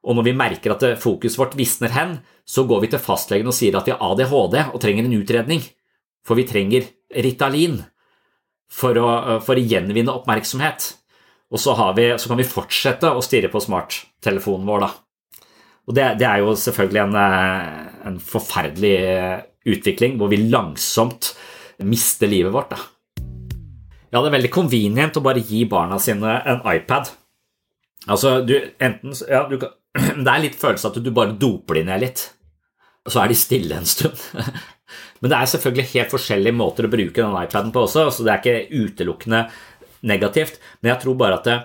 Og når vi merker at fokuset vårt visner hen, så går vi til fastlegen og sier at vi har ADHD og trenger en utredning, for vi trenger Ritalin for å, for å gjenvinne oppmerksomhet. Og så, vi, så, kan vi fortsette å stirre på smarttelefonen vår, da. Og det, det er jo selvfølgelig en, en forferdelig utvikling hvor vi langsomt mister livet vårt. da. Ja, det er veldig convenient å bare gi barna sine en iPad. Altså, du enten ja, du kan, Det er litt følelse at du bare doper de ned litt, og så er de stille en stund. Men det er selvfølgelig helt forskjellige måter å bruke den iPaden på også, så det er ikke utelukkende negativt. Men jeg tror bare at det,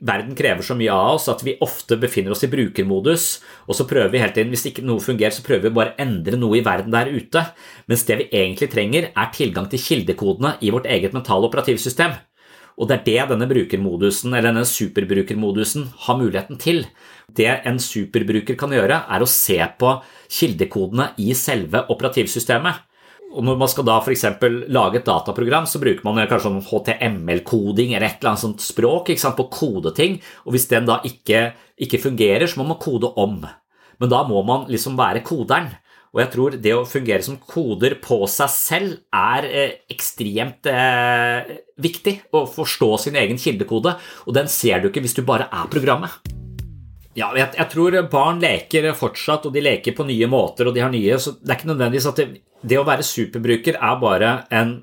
verden krever så mye av oss at vi ofte befinner oss i brukermodus, og så prøver vi hele tiden, hvis ikke noe fungerer, så prøver vi bare å endre noe i verden der ute. Mens det vi egentlig trenger, er tilgang til kildekodene i vårt eget mentale operativsystem. Og det er det denne brukermodusen, eller denne superbrukermodusen har muligheten til. Det en superbruker kan gjøre, er å se på kildekodene i selve operativsystemet. Og når man skal da f.eks. lage et dataprogram, så bruker man kanskje sånn HTML-koding eller et eller annet sånt språk sant, på å kode ting. Og hvis den da ikke, ikke, fungerer, så må man kode om. Men da må man liksom være koderen. Og jeg tror det å fungere som koder på seg selv er eh, ekstremt eh, viktig. Å forstå sin egen kildekode, og den ser du ikke hvis du bare er programmet. Ja, jeg, jeg, tror barn leker fortsatt, og de leker på nye måter, og de har nye Så det er ikke nødvendigvis at det, det å være superbruker er bare en,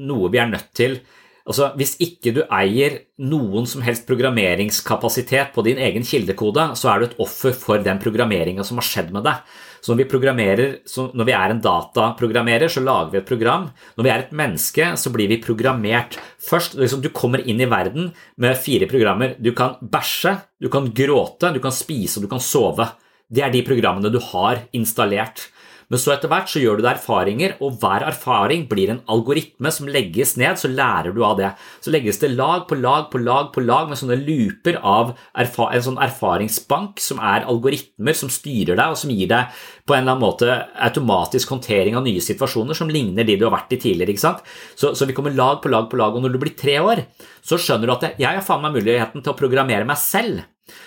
noe vi er nødt til. Altså, Hvis ikke du eier noen som helst programmeringskapasitet på din egen kildekode, så er du et offer for den programmeringa som har skjedd med deg. Så når vi, programmerer, når vi er en dataprogrammerer, så lager vi et program. Når vi er et menneske, så blir vi programmert. Først, liksom, Du kommer inn i verden med fire programmer. Du kan bæsje, du kan gråte, du kan spise og du kan sove. Det er de programmene du har installert. Men så etter hvert så gjør du deg erfaringer, og hver erfaring blir en algoritme som legges ned, så lærer du av det. Så legges det lag på lag på lag på lag med sånne looper av en sånn erfaringsbank som er algoritmer som styrer deg, og som gir deg på en eller annen måte automatisk håndtering av nye situasjoner som ligner de du har vært i tidligere. ikke sant? Så, så vi kommer lag på lag på lag, og når du blir tre år, så skjønner du at jeg har faen meg muligheten til å programmere meg selv.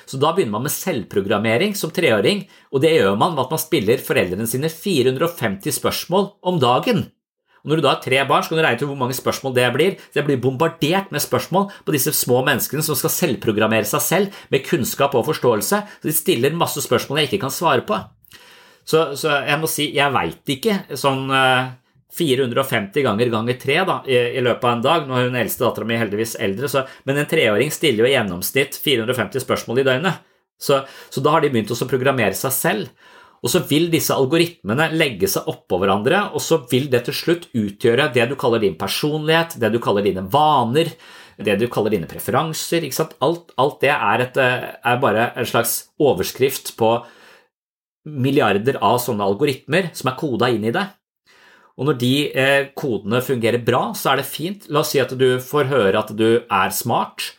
Så da begynner man med selvprogrammering som treåring, og det gjør man ved at man spiller foreldrene sine 450 spørsmål om dagen. Og Når du da har tre barn, så kan du regne til hvor mange spørsmål det blir. Jeg blir bombardert med spørsmål på disse små menneskene som skal selvprogrammere seg selv med kunnskap og forståelse. Så de stiller masse spørsmål jeg ikke kan svare på. Så, så jeg må si, jeg veit ikke sånn uh, 450 ganger ganger tre da, i, i, løpet av en dag. Nå er hun eldste dattera mi heldigvis eldre, så, men en treåring stiller jo i gjennomsnitt 450 spørsmål i døgnet. Så, så da har de begynt å programmere seg selv. Og så vil disse algoritmene legge seg oppå hverandre, og så vil det til slutt utgjøre det du kaller din personlighet, det du kaller dine vaner, det du kaller dine preferanser. Alt, alt, det er, et, er bare en slags overskrift på milliarder av sånne algoritmer som er koda inn i det. Og når de eh, kodene fungerer bra, så er det fint. La oss si at du får høre at du er smart,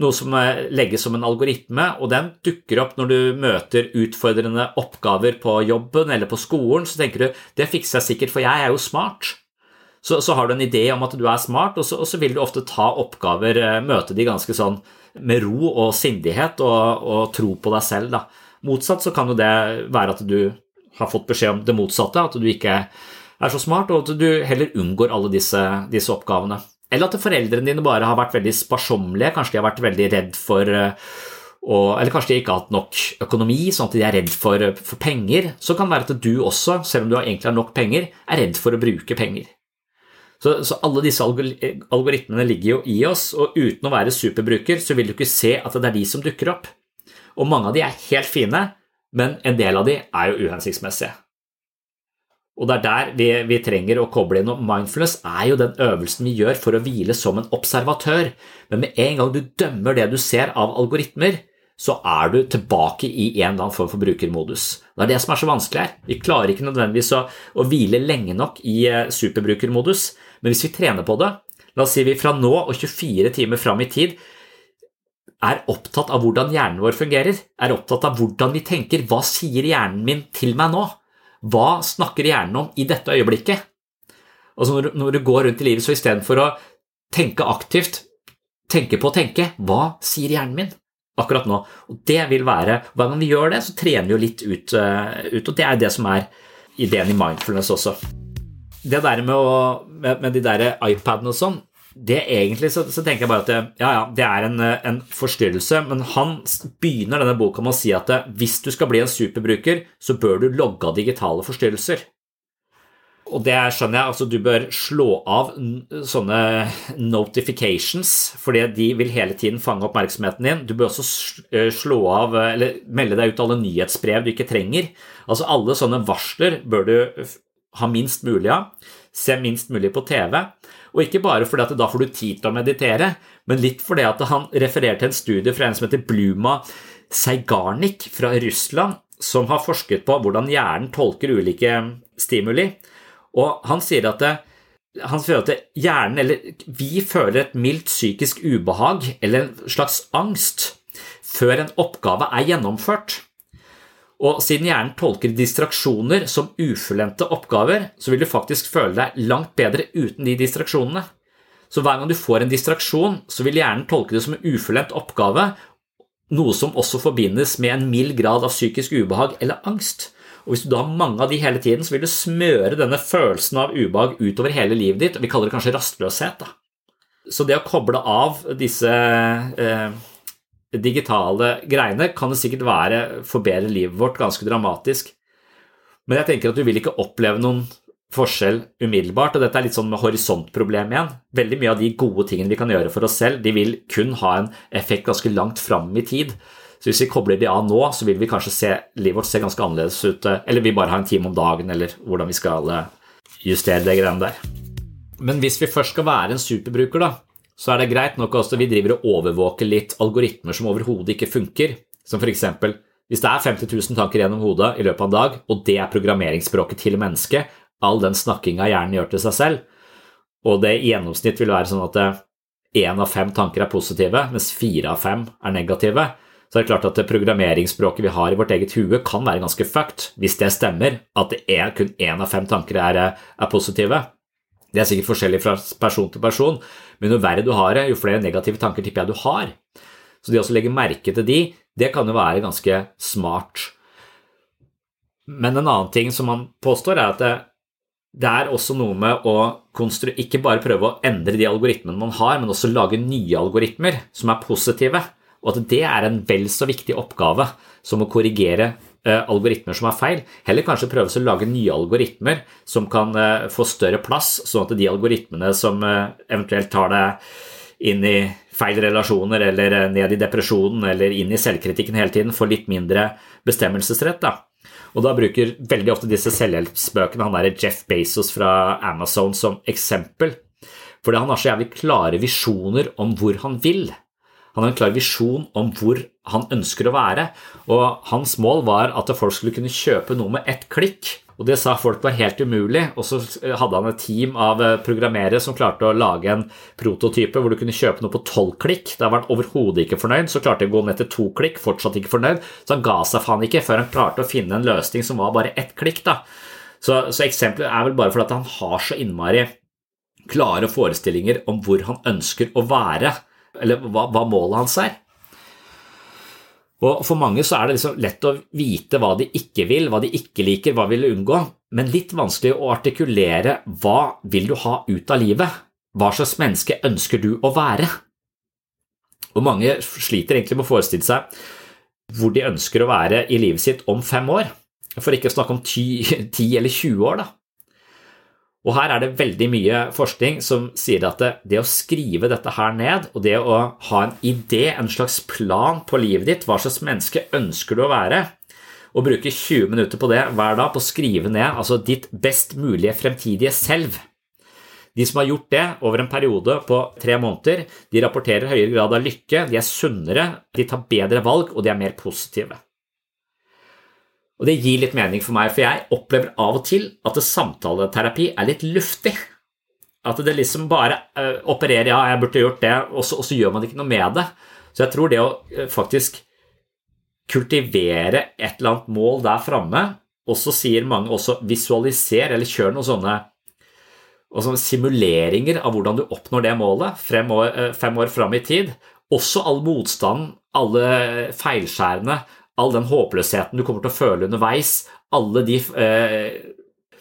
noe som eh, legges som en algoritme, og den dukker opp når du møter utfordrende oppgaver på jobben eller på skolen, så tenker du det fikser jeg sikkert, for jeg er jo smart. Så, så har du en idé om at du er smart, og så, og så, vil du ofte ta oppgaver, eh, møte de ganske sånn med ro og sindighet og, og tro på deg selv. Da. Motsatt så kan jo det være at du har fått beskjed om det motsatte, at du ikke er så smart, og at du heller unngår alle disse, disse oppgavene. Eller at foreldrene dine bare har vært veldig sparsommelige, kanskje de har vært veldig redd for og, eh, eller kanskje de ikke har hatt nok økonomi, sånn at de er redd for, for, penger. Så kan det være at du også, selv om du egentlig har nok penger, er redd for å bruke penger. Så, så alle disse algoritmene ligger jo i oss, og uten å være superbruker, så vil du ikke se at det er de som dukker opp. Og mange av de er helt fine, men en del av de er jo uhensiktsmessige. Og det er der vi, vi, trenger å koble inn. Og mindfulness er jo den øvelsen vi gjør for å hvile som en observatør. Men med en gang du dømmer det du ser av algoritmer, så er du tilbake i en eller annen form for brukermodus. Det er det som er så vanskelig her. Vi klarer ikke nødvendigvis å, å hvile lenge nok i uh, superbrukermodus, men hvis vi trener på det, la oss si vi fra nå og 24 timer fram i tid er opptatt av hvordan hjernen vår fungerer, er opptatt av hvordan vi tenker, hva sier hjernen min til meg nå? Hva snakker hjernen om i dette øyeblikket? Altså når, når du går rundt i livet, så istedenfor å tenke aktivt, tenke på å tenke, hva sier hjernen min akkurat nå? Og det vil være, Hver gang vi gjør det, så trener vi jo litt ut, uh, ut og det er det som er ideen i mindfulness også. Det der med, å, med, med de der iPadene og sånn, det egentlig så, så, tenker jeg bare at det, ja, ja, det er en, en, forstyrrelse, men han begynner denne boka med å si at det, hvis du skal bli en superbruker, så bør du logge av digitale forstyrrelser. Og det skjønner jeg, altså du bør slå av sånne notifications, fordi de vil hele tiden fange oppmerksomheten din. Du bør også eh, slå av, eller melde deg ut alle nyhetsbrev du ikke trenger. Altså alle sånne varsler bør du ha minst mulig av. Se minst mulig på TV. Og ikke bare fordi at da får du tid til å meditere, men litt fordi at han refererer til en studie fra en som heter Bluma Seigarnik fra Russland, som har forsket på hvordan hjernen tolker ulike stimuli. Og han sier at, det, han sier at hjernen, eller vi føler et mildt psykisk ubehag eller en slags angst før en oppgave er gjennomført. Og siden hjernen tolker distraksjoner som ufullendte oppgaver, så vil du faktisk føle deg langt bedre uten de distraksjonene. Så hver gang du får en distraksjon, så vil hjernen tolke det som en ufullendt oppgave, noe som også forbindes med en mild grad av psykisk ubehag eller angst. Og Hvis du da har mange av de hele tiden, så vil du smøre denne følelsen av ubehag utover hele livet ditt, og vi kaller det kanskje rastløshet. Da. Så det å koble av disse eh, digitale greiene kan det sikkert være forbedre livet vårt ganske dramatisk. Men jeg tenker at du vil ikke oppleve noen forskjell umiddelbart, og dette er litt sånn med horisontproblem igjen. Veldig mye av de gode tingene vi kan gjøre for oss selv, de vil kun ha en effekt ganske langt fram i tid. Så hvis vi kobler de av nå, så vil vi kanskje se livet vårt se ganske annerledes ut, eller vi bare har en time om dagen, eller hvordan vi skal justere det greiene der. Men hvis vi først skal være en superbruker, da, så er det greit nok også vi driver og overvåker litt algoritmer som overhodet ikke funker. Som eksempel, hvis det er 50 000 tanker gjennom hodet i løpet av en dag, og det er programmeringsspråket til mennesket, all den snakkinga hjernen gjør til seg selv, og det i gjennomsnitt vil være sånn at én av fem tanker er positive, mens fire av fem er negative, så er det klart at det programmeringsspråket vi har i vårt eget hue, kan være ganske fucked hvis det stemmer, at det er kun én av fem tanker er, er positive. Det er sikkert forskjellig fra person til person, men jo verre du har det, jo flere negative tanker tipper jeg du har. Så det å legge merke til de, det kan jo være ganske smart. Men en annen ting som man påstår, er at det, det er også noe med å ikke bare prøve å endre de algoritmene man har, men også lage nye algoritmer som er positive. Og at det er en vel så viktig oppgave som å korrigere algoritmer som er feil. Heller kanskje prøve å lage nye algoritmer som kan eh, få større plass, sånn at de algoritmene som eh, eventuelt tar deg inn i feil relasjoner eller ned i depresjonen eller inn i selvkritikken hele tiden, får litt mindre bestemmelsesrett. da. Og da bruker veldig ofte disse selvhjelpsbøkene han der Jeff Bezos fra Amazon som eksempel fordi han har så jævlig klare visjoner om hvor han vil. Han har en klar visjon om hvor han ønsker å være, og hans mål var at folk skulle kunne kjøpe noe med ett klikk. Og Det sa folk var helt umulig, og så hadde han et team av eh, programmerere som klarte å lage en prototype hvor du kunne kjøpe noe på tolv klikk. Da var han overhodet ikke fornøyd, så klarte han å gå ned til to klikk, fortsatt ikke fornøyd. Så han ga seg faen ikke før han klarte å finne en løsning som var bare ett klikk. da. Så, så eksempelet er vel bare fordi han har så innmari klare forestillinger om hvor han ønsker å være, eller hva, hva målet hans er. Og For mange så er det liksom lett å vite hva de ikke vil, hva de ikke liker, hva de vil unngå, men litt vanskelig å artikulere hva vil du ha ut av livet? Hva slags menneske ønsker du å være? Og Mange sliter egentlig med å forestille seg hvor de ønsker å være i livet sitt om fem år, for ikke å snakke om ti, ti eller 20 år. da. Og Her er det veldig mye forskning som sier at det, det, å skrive dette her ned, og det å ha en idé, en slags plan på livet ditt, hva slags menneske ønsker du å være, og bruke 20 minutter på det hver dag, på å skrive ned altså ditt best mulige fremtidige selv. De som har gjort det over en periode på tre måneder, de rapporterer høyere grad av lykke, de er sunnere, de tar bedre valg, og de er mer positive. Og det gir litt mening for meg, for jeg opplever av og til at samtaleterapi er litt luftig. At det liksom bare uh, opererer, ja, jeg burde gjort det, og så, og så, gjør man ikke noe med det. Så jeg tror det å uh, faktisk kultivere et eller annet mål der framme, og så sier mange også visualiser, eller kjør noen sånne sånne simuleringer av hvordan du oppnår det målet fem år, uh, fem år fram i tid. Også all motstanden, alle feilskjærene, all den håpløsheten du kommer til å føle underveis, alle de eh,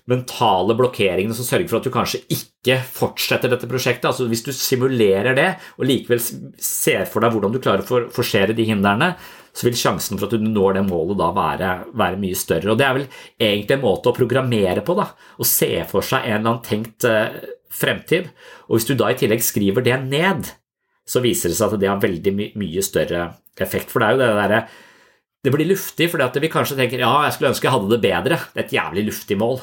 mentale blokkeringene som sørger for at du kanskje ikke fortsetter dette prosjektet. altså Hvis du simulerer det og likevel ser for deg hvordan du klarer å forsere de hindrene, så vil sjansen for at du når det målet da være, være, mye større. Og Det er vel egentlig en måte å programmere på, da, å se for seg en eller annen tenkt eh, fremtid. Og Hvis du da i tillegg skriver det ned, så viser det seg at det har veldig my mye større effekt. For det er jo det derre det blir luftig fordi vi kanskje tenker ja, jeg skulle ønske jeg hadde det bedre. Det er et jævlig luftig mål.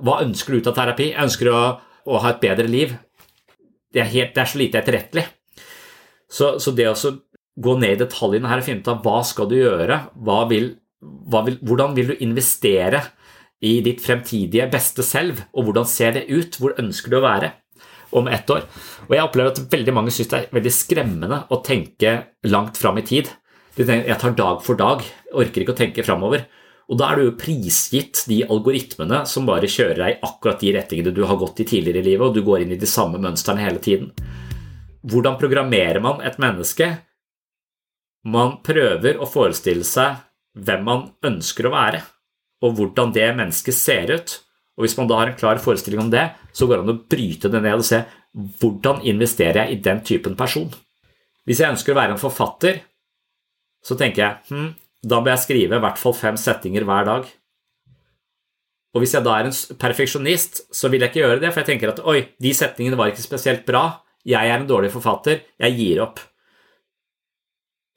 Hva ønsker du ut av terapi? Jeg ønsker å, å ha et bedre liv. Det er, helt, det er så lite etterrettelig. Så, så, det å gå ned i detaljene her og finne ut av hva skal du gjøre, vil, vil, hvordan vil du investere i ditt fremtidige beste selv, og hvordan ser det ut, hvor ønsker du å være om ett år? Og Jeg opplever at veldig mange syns det er veldig skremmende å tenke langt fram i tid. Jeg tar dag for dag, orker ikke å tenke framover. Og da er du jo prisgitt de algoritmene som bare kjører deg i akkurat de retningene du har gått i tidligere i livet, og du går inn i de samme mønstrene hele tiden. Hvordan programmerer man et menneske? Man prøver å forestille seg hvem man ønsker å være, og hvordan det mennesket ser ut. Og Hvis man da har en klar forestilling om det, så går det an å bryte det ned og se hvordan investerer jeg i den typen person. Hvis jeg ønsker å være en forfatter, så tenker jeg hm, da bør jeg skrive i hvert fall fem settinger hver dag. Og hvis jeg da er en perfeksjonist, så vil jeg ikke gjøre det, for jeg tenker at oi, de setningene var ikke spesielt bra, jeg er en dårlig forfatter, jeg gir opp.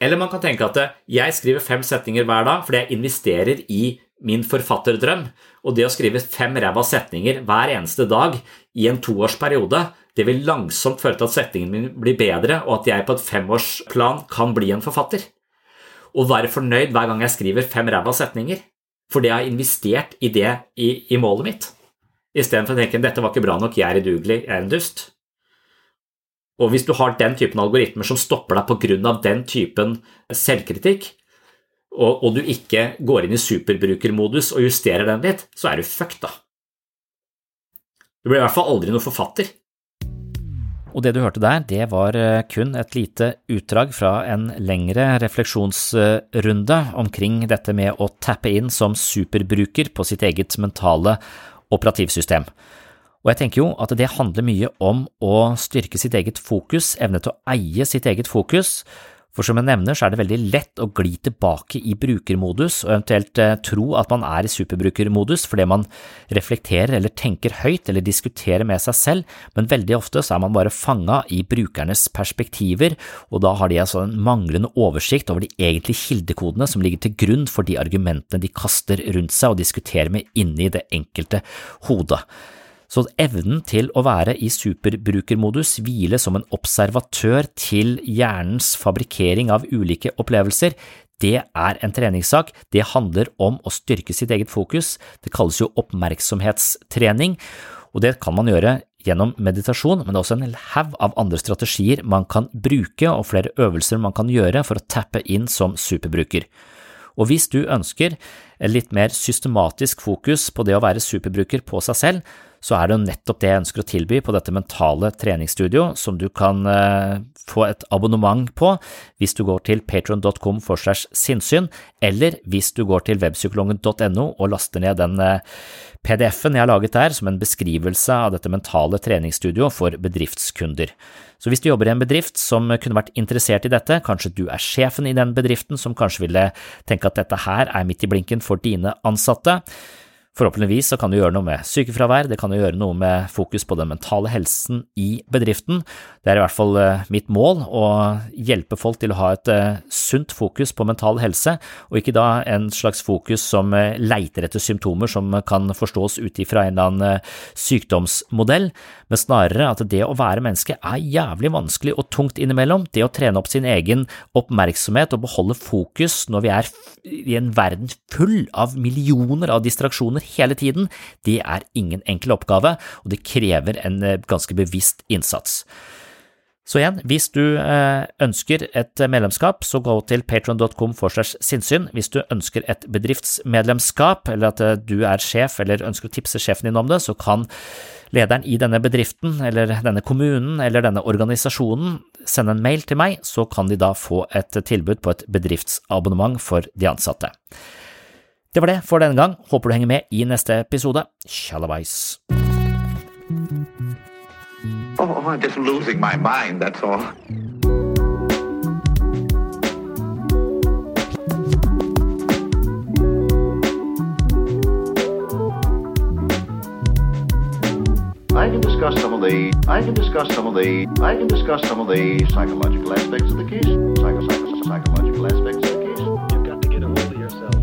Eller man kan tenke at jeg skriver fem setninger hver dag fordi jeg investerer i min forfatterdrøm, og det å skrive fem ræva setninger hver eneste dag i en toårsperiode, det vil langsomt føre til at setningen min blir bedre, og at jeg på et femårsplan kan bli en forfatter og være fornøyd hver gang jeg skriver fem ræva setninger, fordi jeg har investert i det i, i målet mitt, istedenfor å tenke dette var ikke bra nok, jeg er udugelig, jeg er en dust. Og hvis du har den typen algoritmer som stopper deg pga. den typen selvkritikk, og, og, du ikke går inn i superbrukermodus og justerer den litt, så er du fucked, da. Du blir i hvert fall aldri noen forfatter. Og det du hørte der, det var eh, kun et lite utdrag fra en lengre refleksjonsrunde omkring dette med å tappe inn som superbruker på sitt eget mentale operativsystem. Og jeg tenker jo at det handler mye om å styrke sitt eget fokus, evne til å eie sitt eget fokus, for som jeg nevner, så er det veldig lett å gli tilbake i brukermodus og eventuelt eh, tro at man er i superbrukermodus fordi man reflekterer eller tenker høyt eller diskuterer med seg selv, men veldig ofte så er man bare fanga i brukernes perspektiver, og da har de altså en manglende oversikt over de egentlige kildekodene som ligger til grunn for de argumentene de kaster rundt seg og diskuterer med inni det enkelte hodet. Så evnen til å være i superbrukermodus hvile som en observatør til hjernens fabrikkering av ulike opplevelser, det er en treningssak. Det handler om å styrke sitt eget fokus. Det kalles jo oppmerksomhetstrening, og det kan man gjøre gjennom meditasjon, men det er også en haug av andre strategier man kan bruke og flere øvelser man kan gjøre for å tappe inn som superbruker. Og hvis du ønsker litt mer systematisk fokus på det å være superbruker på seg selv, så er det nettopp det jeg ønsker å tilby på dette mentale treningsstudio, som du kan eh, få et abonnement på hvis du går til patron.com for segs sinnssyn, eller hvis du går til webpsykologen.no og laster ned den eh, PDF-en jeg har laget der som en beskrivelse av dette mentale treningsstudioet for bedriftskunder. Så hvis du jobber i en bedrift som kunne vært interessert i dette, kanskje du er sjefen i den bedriften som kanskje ville tenke at dette her er midt i blinken for dine ansatte, Forhåpentligvis så kan du gjøre noe med sykefravær, det kan du gjøre noe med fokus på den mentale helsen i bedriften. Det er i hvert fall eh, mitt mål å hjelpe folk til å ha et eh, sunt fokus på mental helse, og ikke da en slags fokus som eh, leiter etter symptomer som kan forstås ut ifra en eller annen sykdomsmodell, men snarere at det å være menneske er jævlig vanskelig og tungt innimellom. Det å trene opp sin egen oppmerksomhet og beholde fokus når vi er i en verden full av millioner av distraksjoner hele tiden, det er ingen enkel oppgave, og det krever en eh, ganske bevisst innsats. Så igjen, hvis du eh, ønsker et medlemskap, så gå til patron.com for segs sinnssyn. Hvis du ønsker et bedriftsmedlemskap, eller at eh, du er sjef eller ønsker å tipse sjefen din om det, så kan lederen i denne bedriften, eller denne kommunen, eller denne organisasjonen sende en mail til meg, så kan de da få et tilbud på et bedriftsabonnement for de ansatte. Det var det for denne gang. Håper du henger med i neste episode. Tjallabais. Oh, I'm just losing my mind, that's all. I can discuss some of the I can discuss some of the I can discuss some of the psychological aspects of the case. Psycho, psycho, psychological aspects of the case. You've got to get a hold of yourself.